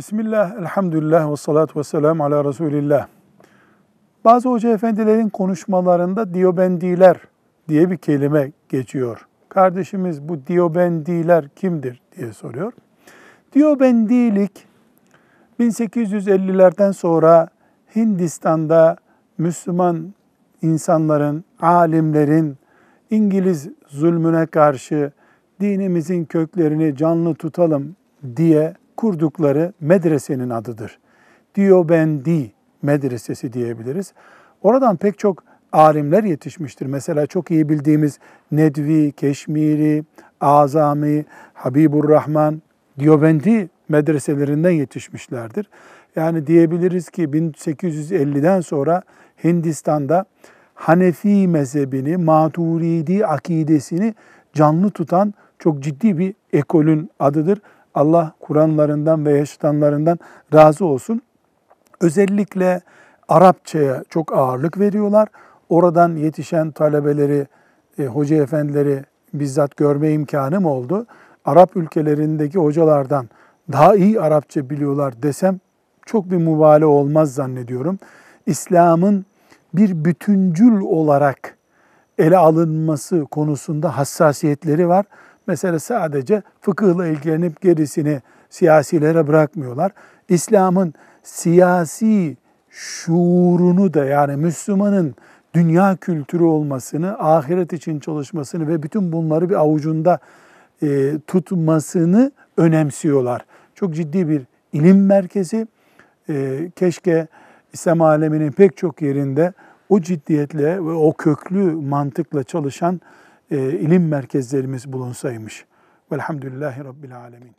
Bismillah, elhamdülillah ve salatu ve selamu ala Resulillah. Bazı hoca efendilerin konuşmalarında Diyobendiler diye bir kelime geçiyor. Kardeşimiz bu Diyobendiler kimdir diye soruyor. Diyobendilik 1850'lerden sonra Hindistan'da Müslüman insanların, alimlerin İngiliz zulmüne karşı dinimizin köklerini canlı tutalım diye kurdukları medresenin adıdır. Diyobendi medresesi diyebiliriz. Oradan pek çok alimler yetişmiştir. Mesela çok iyi bildiğimiz Nedvi, Keşmiri, Azami, Habibur Rahman, Diyobendi medreselerinden yetişmişlerdir. Yani diyebiliriz ki 1850'den sonra Hindistan'da Hanefi mezhebini, Maturidi akidesini canlı tutan çok ciddi bir ekolün adıdır. Allah Kur'anlarından ve yaşatanlarından razı olsun. Özellikle Arapçaya çok ağırlık veriyorlar. Oradan yetişen talebeleri, e, hoca efendileri bizzat görme imkanım oldu. Arap ülkelerindeki hocalardan daha iyi Arapça biliyorlar desem çok bir mübale olmaz zannediyorum. İslam'ın bir bütüncül olarak ele alınması konusunda hassasiyetleri var. Mesela sadece fıkıhla ilgilenip gerisini siyasilere bırakmıyorlar. İslam'ın siyasi şuurunu da yani Müslümanın dünya kültürü olmasını, ahiret için çalışmasını ve bütün bunları bir avucunda e, tutmasını önemsiyorlar. Çok ciddi bir ilim merkezi. E, keşke İslam aleminin pek çok yerinde o ciddiyetle ve o köklü mantıkla çalışan e, ilim merkezlerimiz bulunsaymış. Velhamdülillahi Rabbil Alemin.